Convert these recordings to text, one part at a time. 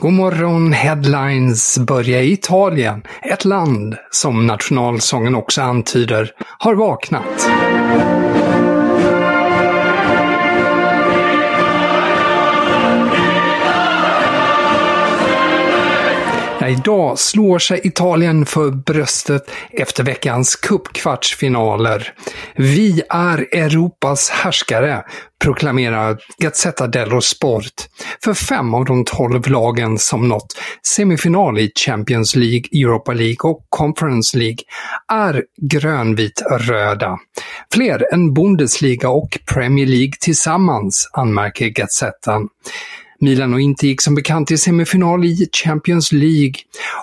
God morgon headlines börjar i Italien, ett land som nationalsången också antyder har vaknat. Idag slår sig Italien för bröstet efter veckans cupkvartsfinaler. Vi är Europas härskare, proklamerar Gazzetta dello Sport. För fem av de tolv lagen som nått semifinal i Champions League, Europa League och Conference League är grönvit-röda. Fler än Bundesliga och Premier League tillsammans, anmärker Gazettan. Milan och Inter gick som bekant till semifinal i Champions League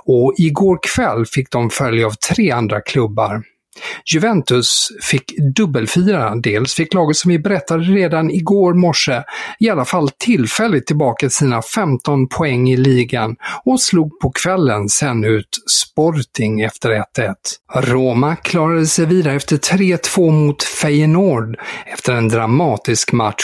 och igår kväll fick de följe av tre andra klubbar. Juventus fick dubbelfira. Dels fick laget som vi berättade redan igår morse i alla fall tillfälligt tillbaka sina 15 poäng i ligan och slog på kvällen sen ut Sporting efter 1-1. Roma klarade sig vidare efter 3-2 mot Feyenoord efter en dramatisk match.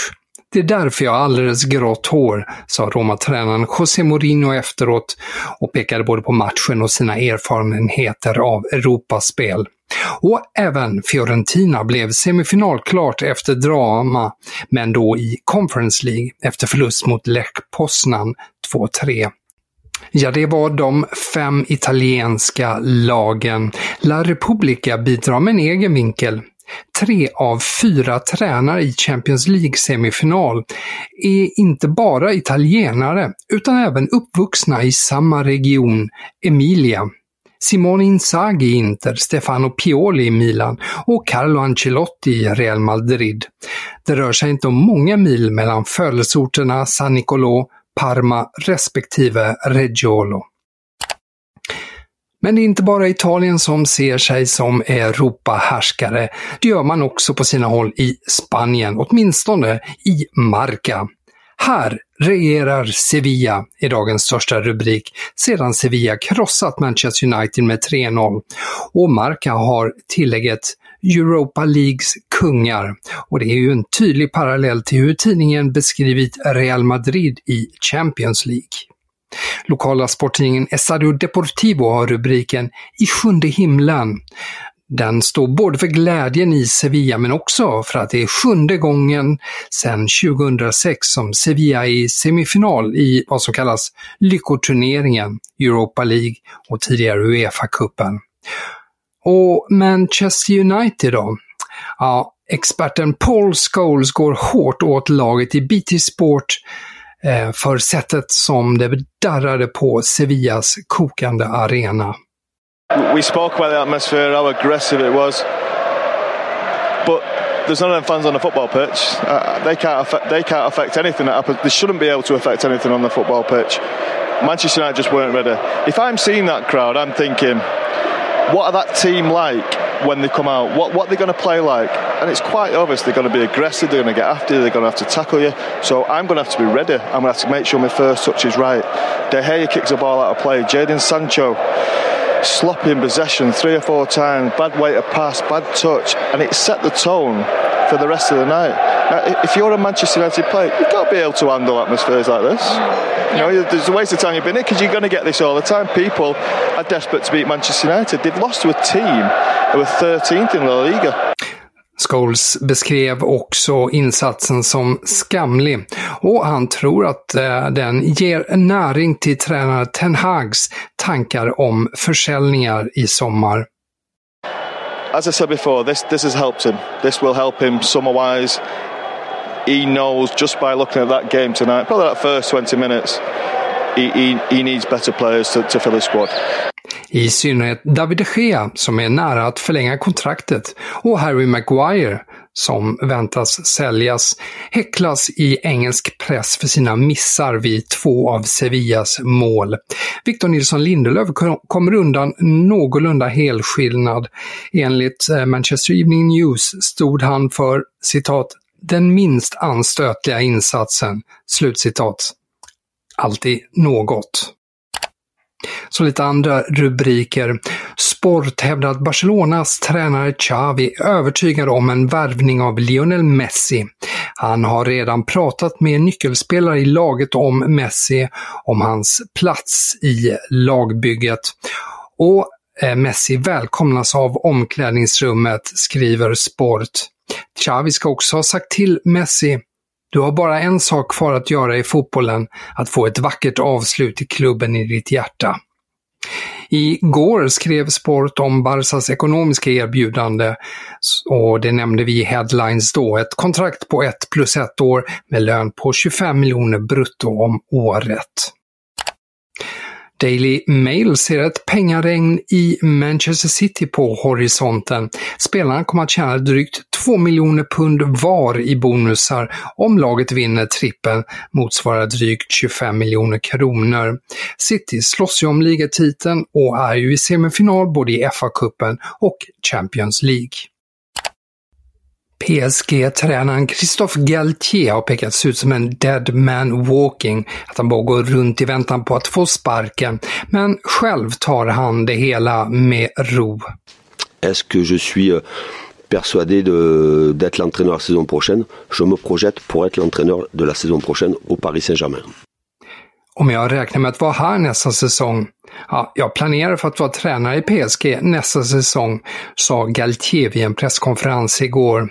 Det är därför jag har alldeles grått hår, sa Roma-tränaren José Mourinho efteråt och pekade både på matchen och sina erfarenheter av Europaspel. Och även Fiorentina blev semifinalklart efter drama, men då i Conference League efter förlust mot Lech Poznan 2-3. Ja, det var de fem italienska lagen. La Repubblica bidrar med en egen vinkel. Tre av fyra tränare i Champions League-semifinal är inte bara italienare utan även uppvuxna i samma region, Emilia. Simone Inzaghi i Inter, Stefano Pioli i Milan och Carlo Ancelotti i Real Madrid. Det rör sig inte om många mil mellan födelseorterna San Nicolò, Parma respektive Reggiolo. Men det är inte bara Italien som ser sig som Europahärskare. Det gör man också på sina håll i Spanien, åtminstone i Marca. Här regerar Sevilla i dagens största rubrik sedan Sevilla krossat Manchester United med 3-0. Och Marca har tillägget Europa Leagues kungar. Och det är ju en tydlig parallell till hur tidningen beskrivit Real Madrid i Champions League. Lokala sporttidningen Estadio Deportivo har rubriken “I sjunde himlen”. Den står både för glädjen i Sevilla men också för att det är sjunde gången sedan 2006 som Sevilla är i semifinal i vad som kallas Lyckoturneringen, Europa League och tidigare Uefa-cupen. Och Manchester United då? Ja, experten Paul Scholes går hårt åt laget i BT Sport för sättet som det darrade på Sevillas kokande arena. We spoke about the atmosphere, how aggressive it was. But there's none of them fans on the football pitch. Uh, they can't affect, they can't affect anything. They shouldn't be able to affect anything on the football pitch. Manchester United just weren't ready. If I'm seeing that crowd, I'm thinking, what are that team like when they come out, what, what they're going to play like. And it's quite obvious they're going to be aggressive, they're going to get after you, they're going to have to tackle you. So I'm going to have to be ready. I'm going to have to make sure my first touch is right. De Gea kicks the ball out of play. Jadon Sancho sloppy in possession three or four times, bad way to pass, bad touch, and it set the tone for the rest of the night. Now, if you're a Manchester United player, you've got to be able to handle atmospheres like this. You know, there's a waste of time you've been in because you're going to get this all the time. People are desperate to beat Manchester United. They've lost to a team who are 13th in La Liga. Scholes beskrev också insatsen som skamlig och han tror att eh, den ger näring till tränare Ten Hags tankar om försäljningar i sommar. As I said before, this, this has helped him. This will help him summer-wise. He knows just by looking at that game tonight, probably that first 20 minutes, he, he, he needs better players to, to fill his squad. I synnerhet David de Gea som är nära att förlänga kontraktet och Harry Maguire som väntas säljas häcklas i engelsk press för sina missar vid två av Sevillas mål. Victor Nilsson Lindelöf kommer undan någorlunda helskillnad. Enligt eh, Manchester Evening News stod han för citat “den minst anstötliga insatsen”. Slutcitat. Alltid något. Så lite andra rubriker. Sport hävdar att Barcelonas tränare Xavi övertygar om en värvning av Lionel Messi. Han har redan pratat med nyckelspelare i laget om Messi, om hans plats i lagbygget. Och Eh, Messi välkomnas av omklädningsrummet, skriver Sport. Xavi ska också ha sagt till Messi du har bara en sak kvar att göra i fotbollen, att få ett vackert avslut i klubben i ditt hjärta. Igår skrev Sport om Barsas ekonomiska erbjudande och det nämnde vi i headlines då. Ett kontrakt på ett plus ett år med lön på 25 miljoner brutto om året. Daily Mail ser ett pengaregn i Manchester City på horisonten. Spelarna kommer att tjäna drygt 2 miljoner pund var i bonusar om laget vinner trippen, motsvarar drygt 25 miljoner kronor. City slåss ju om ligatiteln och är ju i semifinal både i FA-cupen och Champions League. PSG-tränaren Christophe Galtier har pekats ut som en dead man walking, att han bara går runt i väntan på att få sparken, men själv tar han det hela med ro. Est-ce que je suis euh, persuadé d'être l'entraîneur la saison prochaine Je me projette pour être l'entraîneur de la saison prochaine au Paris Saint-Germain. Om jag räknar med att vara här nästa säsong? Ja, jag planerar för att vara tränare i PSG nästa säsong, sa Galtier vid en presskonferens igår.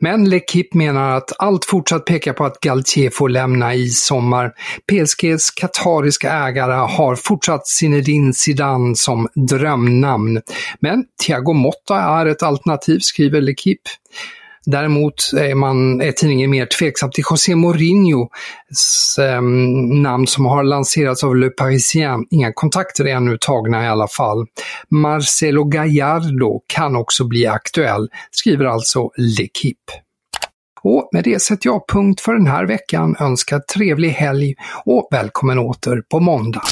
Men Lekip menar att allt fortsatt pekar på att Galtier får lämna i sommar. PSGs katariska ägare har fortsatt Zinedine Zidane som drömnamn. Men Thiago Motta är ett alternativ, skriver Lekip. Däremot är, man, är tidningen mer tveksam till José Mourinhos eh, namn som har lanserats av Le Parisien. Inga kontakter är ännu tagna i alla fall. Marcelo Gallardo kan också bli aktuell, skriver alltså L'Equipe. Och med det sätter jag punkt för den här veckan, önskar trevlig helg och välkommen åter på måndag.